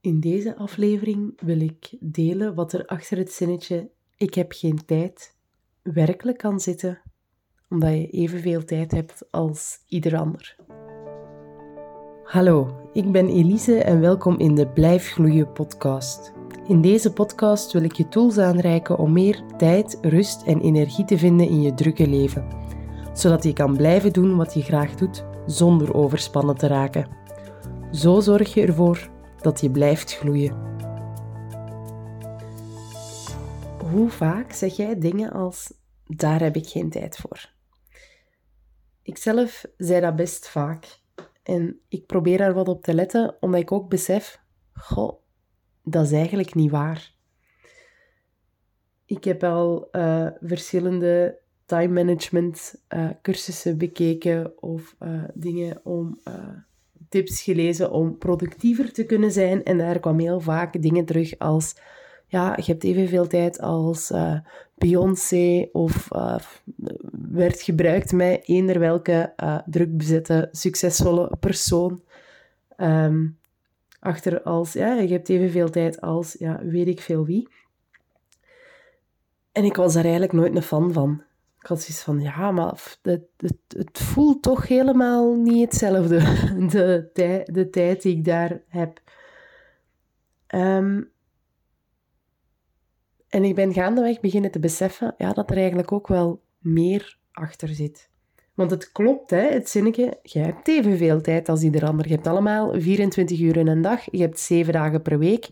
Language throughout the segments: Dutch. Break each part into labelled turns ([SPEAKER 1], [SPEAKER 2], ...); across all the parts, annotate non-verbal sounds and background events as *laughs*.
[SPEAKER 1] In deze aflevering wil ik delen wat er achter het zinnetje ik heb geen tijd werkelijk kan zitten, omdat je evenveel tijd hebt als ieder ander. Hallo, ik ben Elise en welkom in de Blijf Gloeien podcast. In deze podcast wil ik je tools aanreiken om meer tijd, rust en energie te vinden in je drukke leven, zodat je kan blijven doen wat je graag doet zonder overspannen te raken. Zo zorg je ervoor dat je blijft gloeien. Hoe vaak zeg jij dingen als daar heb ik geen tijd voor? Ikzelf zei dat best vaak. En ik probeer daar wat op te letten, omdat ik ook besef, goh, dat is eigenlijk niet waar. Ik heb al uh, verschillende time management uh, cursussen bekeken of uh, dingen om tips gelezen om productiever te kunnen zijn. En daar kwam heel vaak dingen terug als... Ja, je hebt evenveel tijd als uh, Beyoncé of uh, werd gebruikt met eender welke uh, drukbezette, succesvolle persoon. Um, achter als, ja, je hebt evenveel tijd als, ja, weet ik veel wie. En ik was daar eigenlijk nooit een fan van. Ik had zoiets van, ja, maar het, het, het voelt toch helemaal niet hetzelfde, *laughs* de, de tijd die ik daar heb. Um, en ik ben gaandeweg beginnen te beseffen ja, dat er eigenlijk ook wel meer achter zit. Want het klopt, hè, het zinnetje, je hebt evenveel tijd als ieder ander. Je hebt allemaal 24 uur in een dag, je hebt 7 dagen per week.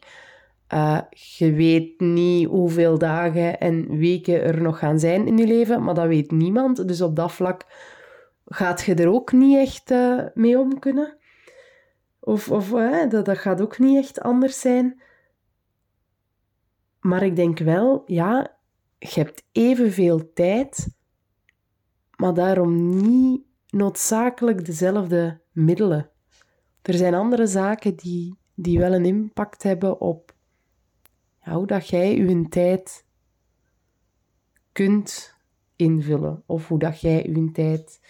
[SPEAKER 1] Uh, je weet niet hoeveel dagen en weken er nog gaan zijn in je leven, maar dat weet niemand. Dus op dat vlak gaat je er ook niet echt uh, mee om kunnen. Of, of uh, dat, dat gaat ook niet echt anders zijn. Maar ik denk wel, ja, je hebt evenveel tijd, maar daarom niet noodzakelijk dezelfde middelen. Er zijn andere zaken die, die wel een impact hebben op hoe dat jij je tijd kunt invullen of hoe dat jij je tijd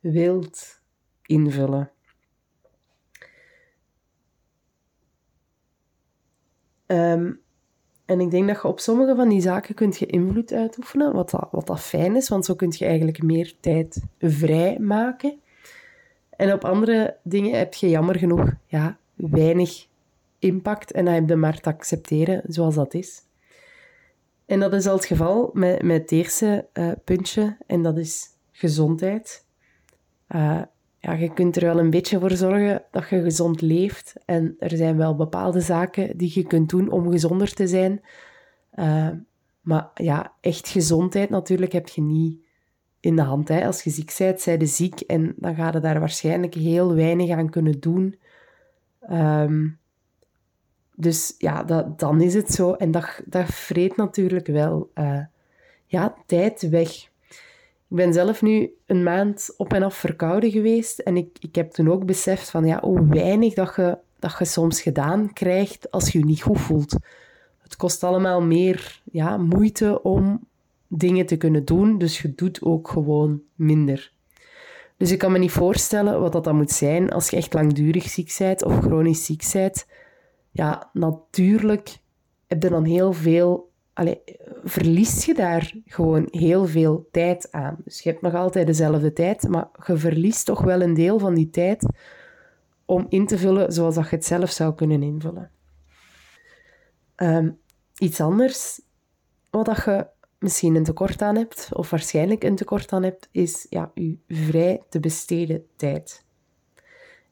[SPEAKER 1] wilt invullen. Um, en ik denk dat je op sommige van die zaken kunt je invloed uitoefenen, wat wat dat fijn is, want zo kun je eigenlijk meer tijd vrij maken. En op andere dingen heb je jammer genoeg ja, weinig impact en heb je maar te accepteren zoals dat is. En dat is al het geval met, met het eerste uh, puntje, en dat is gezondheid. Uh, ja, je kunt er wel een beetje voor zorgen dat je gezond leeft. En er zijn wel bepaalde zaken die je kunt doen om gezonder te zijn. Uh, maar ja, echt gezondheid natuurlijk heb je niet in de hand. Hè. Als je ziek bent, zij je ziek en dan ga je daar waarschijnlijk heel weinig aan kunnen doen. Um, dus ja, dat, dan is het zo. En dat, dat vreet natuurlijk wel uh, ja, tijd weg. Ik ben zelf nu een maand op en af verkouden geweest. En ik, ik heb toen ook beseft van ja, hoe weinig dat je, dat je soms gedaan krijgt als je je niet goed voelt. Het kost allemaal meer ja, moeite om dingen te kunnen doen. Dus je doet ook gewoon minder. Dus ik kan me niet voorstellen wat dat dan moet zijn als je echt langdurig ziek bent of chronisch ziek bent ja, natuurlijk heb je dan heel veel, allee, verlies je daar gewoon heel veel tijd aan. Dus je hebt nog altijd dezelfde tijd, maar je verliest toch wel een deel van die tijd om in te vullen zoals dat je het zelf zou kunnen invullen. Um, iets anders wat dat je misschien een tekort aan hebt, of waarschijnlijk een tekort aan hebt, is ja, je vrij te besteden tijd.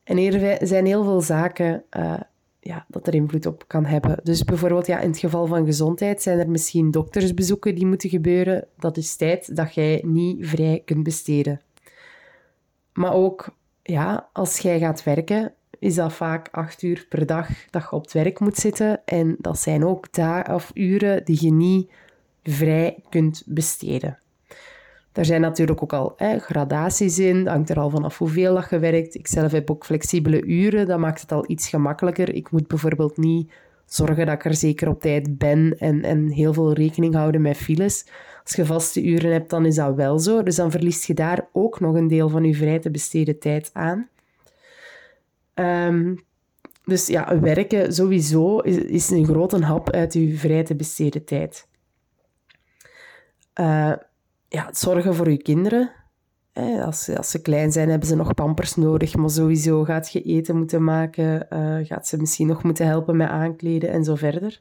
[SPEAKER 1] En hier zijn heel veel zaken uh, ja, dat er invloed op kan hebben. Dus bijvoorbeeld ja, in het geval van gezondheid zijn er misschien doktersbezoeken die moeten gebeuren. Dat is tijd dat jij niet vrij kunt besteden. Maar ook ja, als jij gaat werken, is dat vaak acht uur per dag dat je op het werk moet zitten. En dat zijn ook dagen of uren die je niet vrij kunt besteden. Daar zijn natuurlijk ook al gradaties in. Dat hangt er al vanaf hoeveel dat je werkt. Ik zelf heb ook flexibele uren. Dat maakt het al iets gemakkelijker. Ik moet bijvoorbeeld niet zorgen dat ik er zeker op tijd ben en, en heel veel rekening houden met files. Als je vaste uren hebt, dan is dat wel zo. Dus dan verliest je daar ook nog een deel van je vrij te besteden tijd aan. Um, dus ja, werken sowieso is, is een grote hap uit uw vrij te besteden tijd. Uh, ja, zorgen voor uw kinderen. als, ze, als ze klein zijn, hebben ze nog pampers nodig, maar sowieso gaat je eten moeten maken, uh, gaat ze misschien nog moeten helpen met aankleden en zo verder.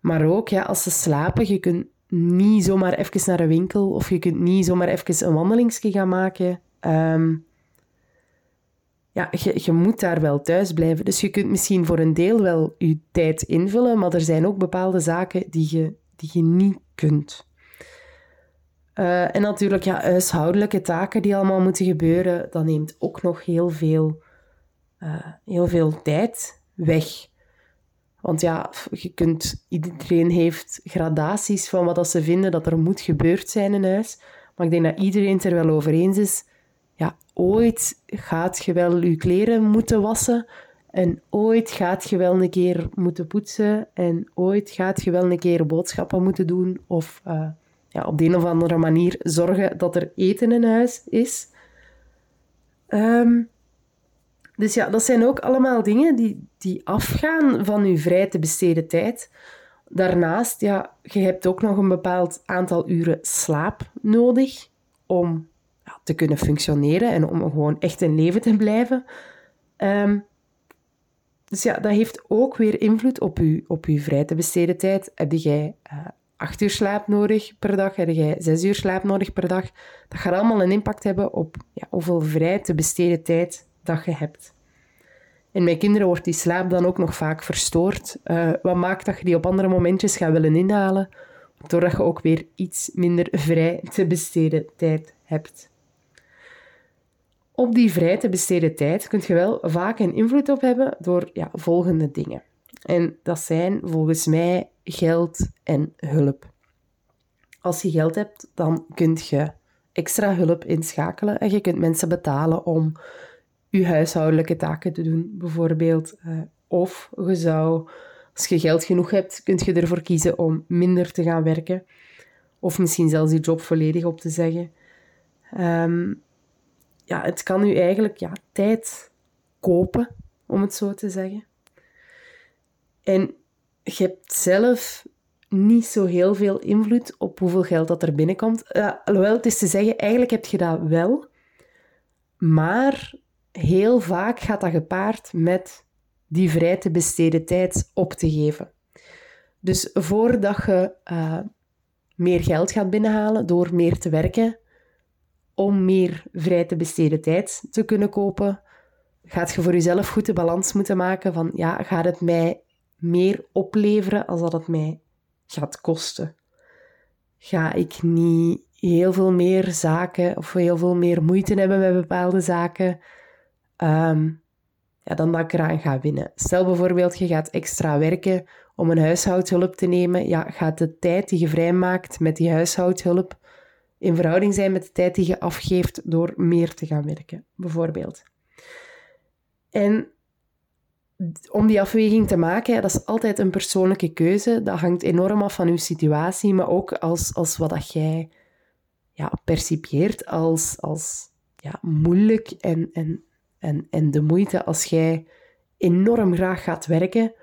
[SPEAKER 1] Maar ook, ja, als ze slapen, je kunt niet zomaar even naar een winkel of je kunt niet zomaar even een wandelingsje gaan maken. Um, ja, je, je moet daar wel thuis blijven. Dus je kunt misschien voor een deel wel je tijd invullen, maar er zijn ook bepaalde zaken die je, die je niet kunt. Uh, en natuurlijk, ja, huishoudelijke taken die allemaal moeten gebeuren, dat neemt ook nog heel veel, uh, heel veel tijd weg. Want ja, je kunt, iedereen heeft gradaties van wat dat ze vinden dat er moet gebeurd zijn in huis. Maar ik denk dat iedereen het er wel over eens is ja, ooit gaat je wel je kleren moeten wassen. En ooit gaat je wel een keer moeten poetsen. En ooit gaat je wel een keer boodschappen moeten doen. Of uh, ja, op de een of andere manier zorgen dat er eten in huis is. Um, dus ja, dat zijn ook allemaal dingen die, die afgaan van je vrij te besteden tijd. Daarnaast, ja, je hebt ook nog een bepaald aantal uren slaap nodig om ja, te kunnen functioneren en om gewoon echt in leven te blijven. Um, dus ja, dat heeft ook weer invloed op je, op uw vrij te besteden tijd. Heb jij uh, acht uur slaap nodig per dag? Heb jij zes uur slaap nodig per dag? Dat gaat allemaal een impact hebben op ja, hoeveel vrij te besteden tijd dat je hebt. En bij kinderen wordt die slaap dan ook nog vaak verstoord. Uh, wat maakt dat je die op andere momentjes gaat willen inhalen, doordat je ook weer iets minder vrij te besteden tijd hebt. Op die vrij te besteden tijd kun je wel vaak een invloed op hebben door ja, volgende dingen. En dat zijn volgens mij geld en hulp. Als je geld hebt, dan kun je extra hulp inschakelen en je kunt mensen betalen om je huishoudelijke taken te doen, bijvoorbeeld. Eh, of je zou, als je geld genoeg hebt, kun je ervoor kiezen om minder te gaan werken. Of misschien zelfs je job volledig op te zeggen. Um, ja, het kan u eigenlijk ja, tijd kopen, om het zo te zeggen. En je hebt zelf niet zo heel veel invloed op hoeveel geld dat er binnenkomt. Uh, alhoewel, het is te zeggen, eigenlijk heb je dat wel. Maar heel vaak gaat dat gepaard met die vrij te besteden tijd op te geven. Dus voordat je uh, meer geld gaat binnenhalen door meer te werken, om meer vrij te besteden tijd te kunnen kopen, gaat je voor jezelf goed de balans moeten maken van ja, gaat het mij meer opleveren als dat het mij gaat kosten? Ga ik niet heel veel meer zaken of heel veel meer moeite hebben met bepaalde zaken um, ja, dan dat ik eraan ga winnen? Stel bijvoorbeeld, je gaat extra werken om een huishoudhulp te nemen. Ja, gaat de tijd die je vrijmaakt met die huishoudhulp in verhouding zijn met de tijd die je afgeeft door meer te gaan werken, bijvoorbeeld. En om die afweging te maken, dat is altijd een persoonlijke keuze. Dat hangt enorm af van je situatie, maar ook als, als wat dat jij ja, percipieert als, als ja, moeilijk en, en, en, en de moeite als jij enorm graag gaat werken,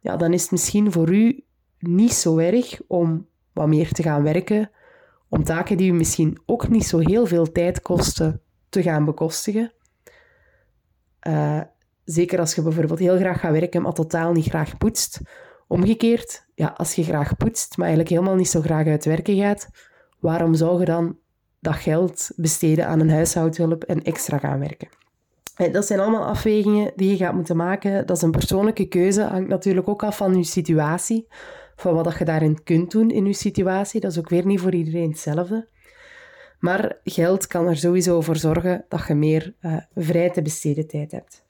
[SPEAKER 1] ja, dan is het misschien voor u niet zo erg om wat meer te gaan werken, om taken die u misschien ook niet zo heel veel tijd kosten te gaan bekostigen. Uh, zeker als je bijvoorbeeld heel graag gaat werken, maar totaal niet graag poetst. Omgekeerd, ja, als je graag poetst, maar eigenlijk helemaal niet zo graag uit werken gaat, waarom zou je dan dat geld besteden aan een huishoudhulp en extra gaan werken? Dat zijn allemaal afwegingen die je gaat moeten maken. Dat is een persoonlijke keuze, hangt natuurlijk ook af van je situatie van wat je daarin kunt doen in je situatie. Dat is ook weer niet voor iedereen hetzelfde. Maar geld kan er sowieso voor zorgen dat je meer uh, vrij te besteden tijd hebt.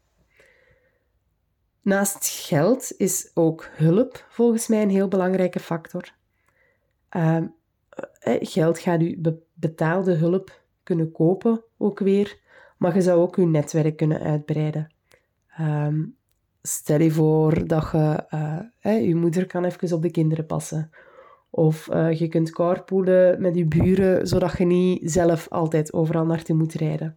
[SPEAKER 1] Naast geld is ook hulp volgens mij een heel belangrijke factor. Uh, geld gaat u betaalde hulp kunnen kopen, ook weer, maar je zou ook je netwerk kunnen uitbreiden. Um, Stel je voor dat je uh, je moeder kan even op de kinderen passen. Of je kunt carpoolen met je buren, zodat je niet zelf altijd overal naartoe moet rijden.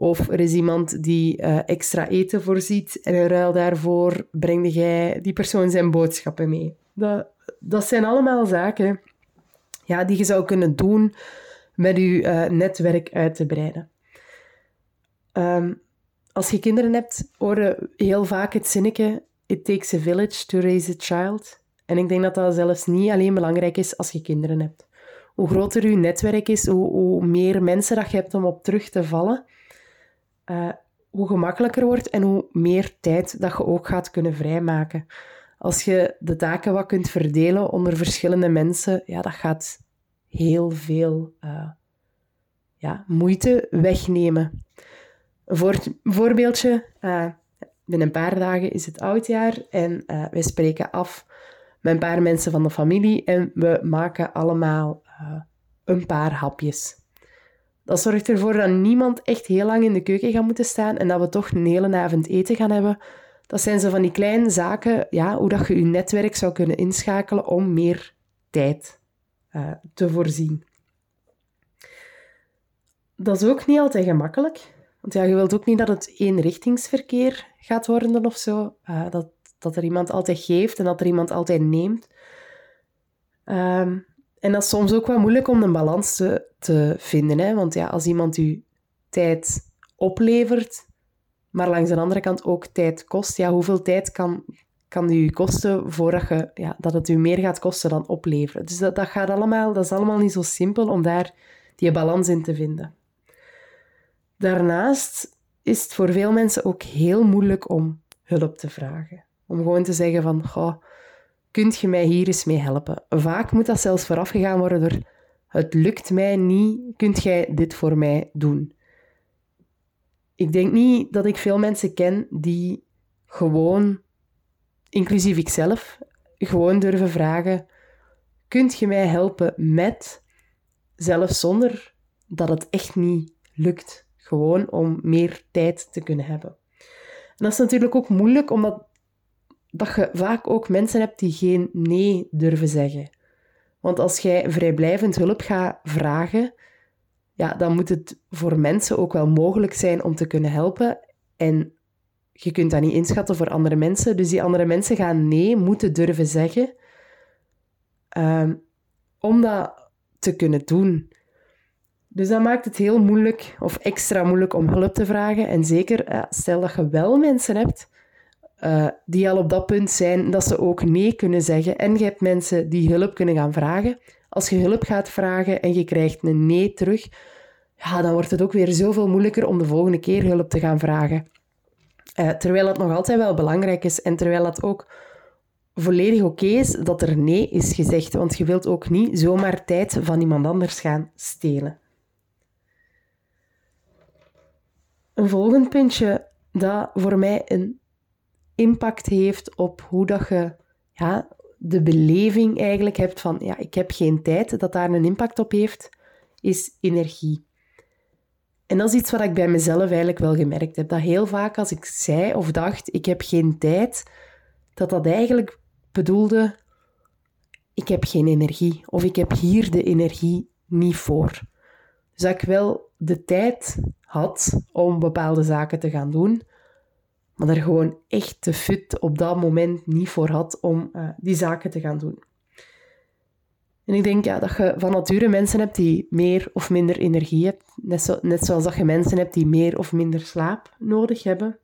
[SPEAKER 1] Of er is iemand die uh, extra eten voorziet en in ruil daarvoor breng jij die persoon zijn boodschappen mee. Dat, dat zijn allemaal zaken ja, die je zou kunnen doen met je uh, netwerk uit te breiden. Um, als je kinderen hebt, horen heel vaak het zinnetje It takes a village to raise a child. En ik denk dat dat zelfs niet alleen belangrijk is als je kinderen hebt. Hoe groter je netwerk is, hoe, hoe meer mensen dat je hebt om op terug te vallen, uh, hoe gemakkelijker wordt en hoe meer tijd dat je ook gaat kunnen vrijmaken. Als je de taken wat kunt verdelen onder verschillende mensen, ja, dat gaat heel veel uh, ja, moeite wegnemen. Een voor, voorbeeldje. Uh, binnen een paar dagen is het oudjaar en uh, wij spreken af met een paar mensen van de familie en we maken allemaal een paar hapjes. Dat zorgt ervoor dat niemand echt heel lang in de keuken gaat moeten staan en dat we toch een hele avond eten gaan hebben. Dat zijn zo van die kleine zaken, ja, hoe dat je je netwerk zou kunnen inschakelen om meer tijd uh, te voorzien. Dat is ook niet altijd gemakkelijk. Want ja, je wilt ook niet dat het eenrichtingsverkeer gaat worden of zo. Uh, dat, dat er iemand altijd geeft en dat er iemand altijd neemt. Um, en dat is soms ook wel moeilijk om een balans te, te vinden. Hè? Want ja, als iemand u tijd oplevert, maar langs de andere kant ook tijd kost, ja, hoeveel tijd kan, kan u kosten voordat je, ja, dat het u meer gaat kosten dan opleveren? Dus dat, dat, gaat allemaal, dat is allemaal niet zo simpel om daar die balans in te vinden. Daarnaast is het voor veel mensen ook heel moeilijk om hulp te vragen. Om gewoon te zeggen van, goh, kunt je mij hier eens mee helpen? Vaak moet dat zelfs voorafgegaan worden door, het lukt mij niet, kunt jij dit voor mij doen? Ik denk niet dat ik veel mensen ken die gewoon, inclusief ikzelf, gewoon durven vragen, kunt je mij helpen met, zelfs zonder dat het echt niet lukt. Gewoon om meer tijd te kunnen hebben. En dat is natuurlijk ook moeilijk, omdat dat je vaak ook mensen hebt die geen nee durven zeggen. Want als jij vrijblijvend hulp gaat vragen, ja, dan moet het voor mensen ook wel mogelijk zijn om te kunnen helpen. En je kunt dat niet inschatten voor andere mensen. Dus die andere mensen gaan nee moeten durven zeggen um, om dat te kunnen doen. Dus dat maakt het heel moeilijk of extra moeilijk om hulp te vragen. En zeker, stel dat je wel mensen hebt uh, die al op dat punt zijn dat ze ook nee kunnen zeggen. En je hebt mensen die hulp kunnen gaan vragen. Als je hulp gaat vragen en je krijgt een nee terug, ja, dan wordt het ook weer zoveel moeilijker om de volgende keer hulp te gaan vragen. Uh, terwijl het nog altijd wel belangrijk is en terwijl het ook volledig oké is dat er nee is gezegd, want je wilt ook niet zomaar tijd van iemand anders gaan stelen. Een volgend puntje dat voor mij een impact heeft op hoe dat je ja, de beleving eigenlijk hebt van ja, ik heb geen tijd, dat daar een impact op heeft, is energie. En dat is iets wat ik bij mezelf eigenlijk wel gemerkt heb. Dat heel vaak als ik zei of dacht, ik heb geen tijd, dat dat eigenlijk bedoelde, ik heb geen energie. Of ik heb hier de energie niet voor. Dus dat ik wel de tijd had om bepaalde zaken te gaan doen, maar er gewoon echt te fit op dat moment niet voor had om uh, die zaken te gaan doen. En ik denk ja, dat je van nature mensen hebt die meer of minder energie hebben. Net, zo, net zoals dat je mensen hebt die meer of minder slaap nodig hebben.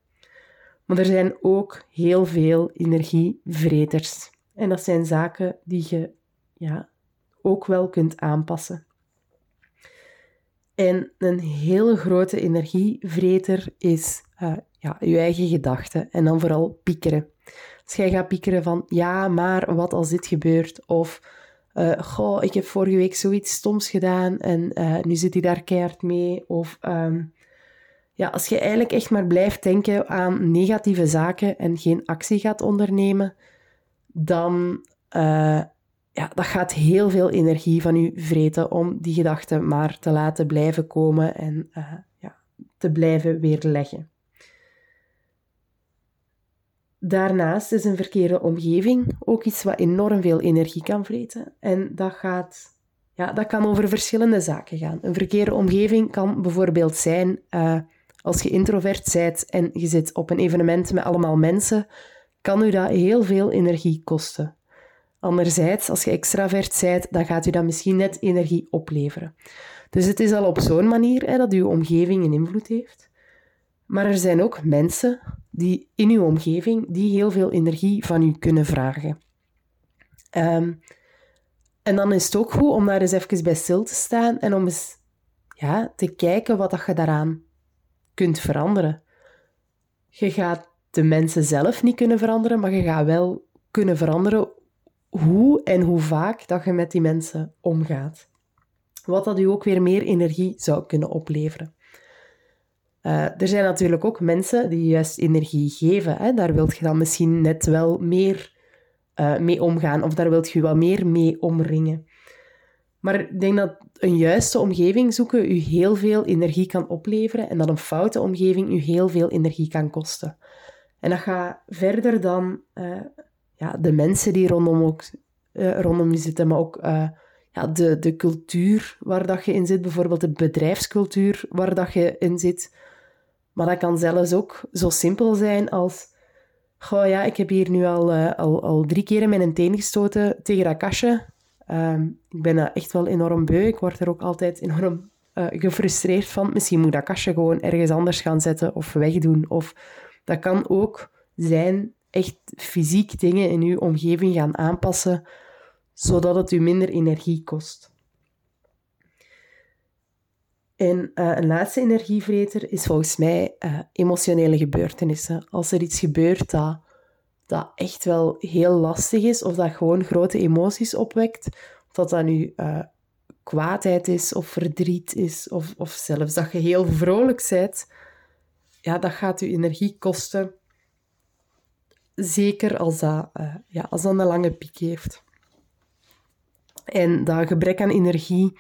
[SPEAKER 1] Maar er zijn ook heel veel energievreters. En dat zijn zaken die je ja, ook wel kunt aanpassen. En een hele grote energievreter is uh, ja, je eigen gedachten en dan vooral piekeren. Als jij gaat piekeren van, ja, maar wat als dit gebeurt? Of, uh, goh, ik heb vorige week zoiets stoms gedaan en uh, nu zit hij daar keihard mee. Of, um, ja, als je eigenlijk echt maar blijft denken aan negatieve zaken en geen actie gaat ondernemen, dan uh, ja, dat gaat heel veel energie van je vreten om die gedachten maar te laten blijven komen en ja, te blijven weerleggen. Daarnaast is een verkeerde omgeving ook iets wat enorm veel energie kan vreten. En dat, gaat, ja, dat kan over verschillende zaken gaan. Een verkeerde omgeving kan bijvoorbeeld zijn uh, Als je introvert bent en je zit op een evenement met allemaal mensen, kan u dat heel veel energie kosten. Anderzijds, als je extravert bent, dan gaat u dat misschien net energie opleveren. Dus het is al op zo'n manier hè, dat uw omgeving een invloed heeft. Maar er zijn ook mensen die in uw omgeving die heel veel energie van u kunnen vragen. Ehm, en dan is het ook goed om daar eens even bij stil te staan en om eens ja, te kijken wat dat je daaraan kunt veranderen. Je gaat de mensen zelf niet kunnen veranderen, maar je gaat wel kunnen veranderen hoe en hoe vaak dat je met die mensen omgaat. Wat dat u ook weer meer energie zou kunnen opleveren. Uh, er zijn natuurlijk ook mensen die juist energie geven. Hè? Daar wilt je dan misschien net wel meer uh, mee omgaan of daar wilt je wel meer mee omringen. Maar ik denk dat een juiste omgeving zoeken u heel veel energie kan opleveren en dat een foute omgeving u heel veel energie kan kosten. En dat gaat verder dan uh, ja, de mensen die rondom, ook, rondom je zitten, maar ook ja, de, de cultuur waar dat je in zit, bijvoorbeeld de bedrijfscultuur waar dat je in zit. Maar dat kan zelfs ook zo simpel zijn als... Goh, ja, ik heb hier nu al, al, al drie keer een teen gestoten tegen dat kastje. Um, ik ben echt wel enorm beu. Ik word er ook altijd enorm uh, gefrustreerd van. Misschien moet dat kastje gewoon ergens anders gaan zetten of wegdoen. Of dat kan ook zijn echt fysiek dingen in uw omgeving gaan aanpassen, zodat het u minder energie kost. En uh, een laatste energievreter is volgens mij uh, emotionele gebeurtenissen. Als er iets gebeurt dat dat echt wel heel lastig is, of dat gewoon grote emoties opwekt, of dat dat nu uh, kwaadheid is, of verdriet is, of, of zelfs dat je heel vrolijk bent, ja, dat gaat je energie kosten. Zeker als dat, ja, als dat een lange piek heeft. En dat gebrek aan energie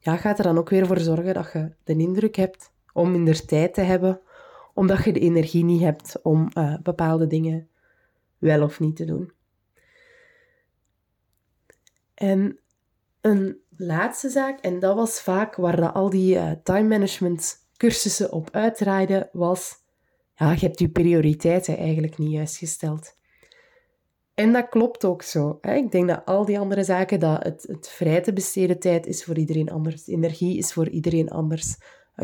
[SPEAKER 1] ja, gaat er dan ook weer voor zorgen dat je de indruk hebt om minder tijd te hebben, omdat je de energie niet hebt om uh, bepaalde dingen wel of niet te doen. En een laatste zaak, en dat was vaak waar al die uh, time management cursussen op uitdraaiden, was ja, je hebt je prioriteiten eigenlijk niet juist gesteld. En dat klopt ook zo. Hè? Ik denk dat al die andere zaken, dat het, het vrij te besteden tijd is voor iedereen anders, energie is voor iedereen anders,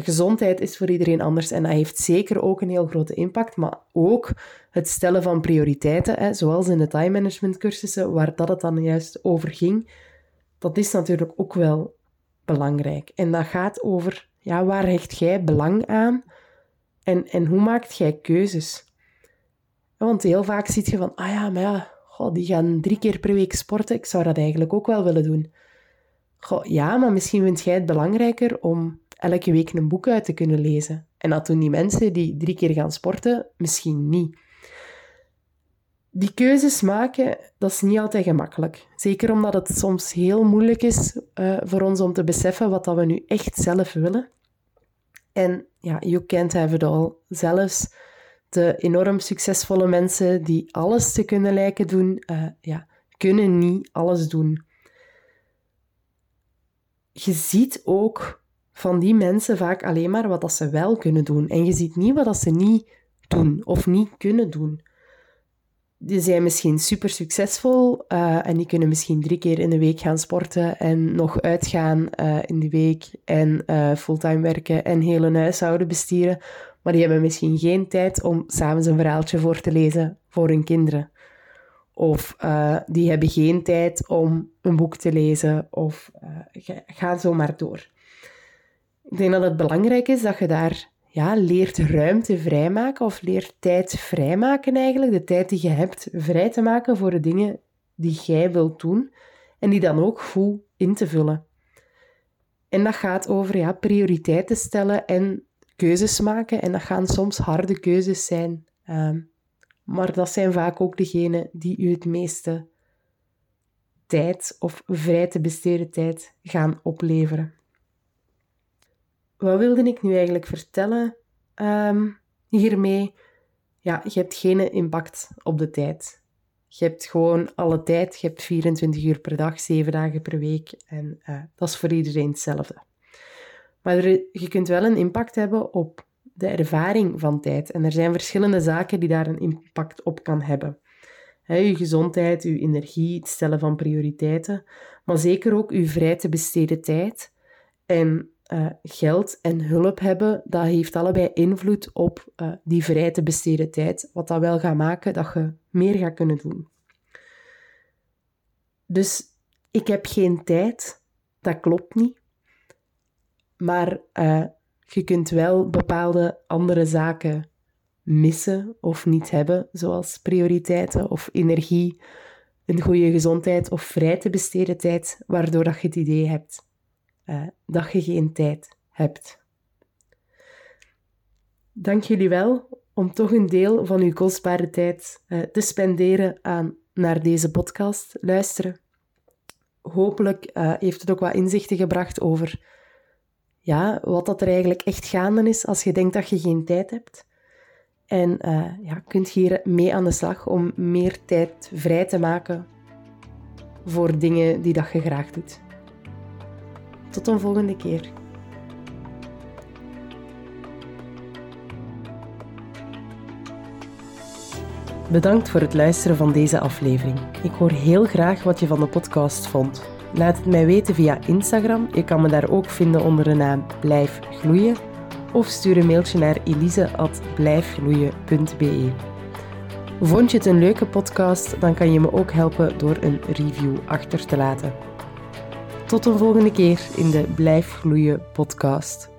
[SPEAKER 1] Gezondheid is voor iedereen anders en dat heeft zeker ook een heel grote impact, maar ook het stellen van prioriteiten, hè, zoals in de time management cursussen, waar dat het dan juist over ging, dat is natuurlijk ook wel belangrijk. En dat gaat over, ja, waar hecht jij belang aan en, en hoe maakt jij keuzes? Want heel vaak ziet je van, ah ja, maar ja, die gaan drie keer per week sporten, ik zou dat eigenlijk ook wel willen doen. Goh, ja, maar misschien vind jij het belangrijker om elke week een boek uit te kunnen lezen. En dat doen die mensen die drie keer gaan sporten misschien niet. Die keuzes maken, dat is niet altijd gemakkelijk. Zeker omdat het soms heel moeilijk is uh, voor ons om te beseffen wat dat we nu echt zelf willen. En ja, you can't have it all. Zelfs de enorm succesvolle mensen die alles te kunnen lijken doen, uh, ja, kunnen niet alles doen. Je ziet ook van die mensen vaak alleen maar wat dat ze wel kunnen doen. En je ziet niet wat dat ze niet doen of niet kunnen doen. Die zijn misschien super succesvol uh, en die kunnen misschien drie keer in de week gaan sporten en nog uitgaan uh, in de week en fulltime werken en heel huishouden bestieren. Maar die hebben misschien geen tijd om s'avonds een verhaaltje voor te lezen voor hun kinderen. Of die hebben geen tijd om een boek te lezen. Of ga zo maar door. Ik denk dat het belangrijk is dat je daar ja, leert ruimte vrijmaken of leert tijd vrijmaken eigenlijk. De tijd die je hebt vrij te maken voor de dingen die jij wilt doen en die dan ook goed in te vullen. En dat gaat over ja, prioriteiten stellen en keuzes maken. En dat gaan soms harde keuzes zijn. Ehm, maar dat zijn vaak ook degenen die u het meeste tijd of vrij te besteden tijd gaan opleveren wat wilde ik nu eigenlijk vertellen um, hiermee? Ja, je hebt geen impact op de tijd. Je hebt gewoon alle tijd. Je hebt 24 uur per dag, 7 dagen per week. En uh, dat is voor iedereen hetzelfde. Maar je kunt wel een impact hebben op de ervaring van tijd. En er zijn verschillende zaken die daar een impact op kan hebben. He, uw gezondheid, uw energie, het stellen van prioriteiten, maar zeker ook uw vrij te besteden tijd. En uh, geld en hulp hebben, dat heeft allebei invloed op uh, die vrij te besteden tijd, wat dat wel gaat maken dat je meer gaat kunnen doen. Dus ik heb geen tijd, dat klopt niet. Maar uh, je kunt wel bepaalde andere zaken missen of niet hebben, zoals prioriteiten of energie, een goede gezondheid of vrij te besteden tijd, waardoor dat je het idee hebt uh, dat je geen tijd hebt. Dank jullie wel om toch een deel van uw kostbare tijd uh, te spenderen aan naar deze podcast luisteren. Hopelijk heeft het ook wat inzichten gebracht over ja, wat dat er eigenlijk echt gaande is als je denkt dat je geen tijd hebt. En ja, kunt hier mee aan de slag om meer tijd vrij te maken voor dingen die dat je graag doet. Tot een volgende keer. Bedankt voor het luisteren van deze aflevering. Ik hoor heel graag wat je van de podcast vond. Laat het mij weten via Instagram. Je kan me daar ook vinden onder de naam Blijf Gloeien. Of stuur een mailtje naar elise.blijfgloeien.be. Vond je het een leuke podcast, dan kan je me ook helpen door een review achter te laten. Tot een volgende keer in de Blijf Gloeien podcast.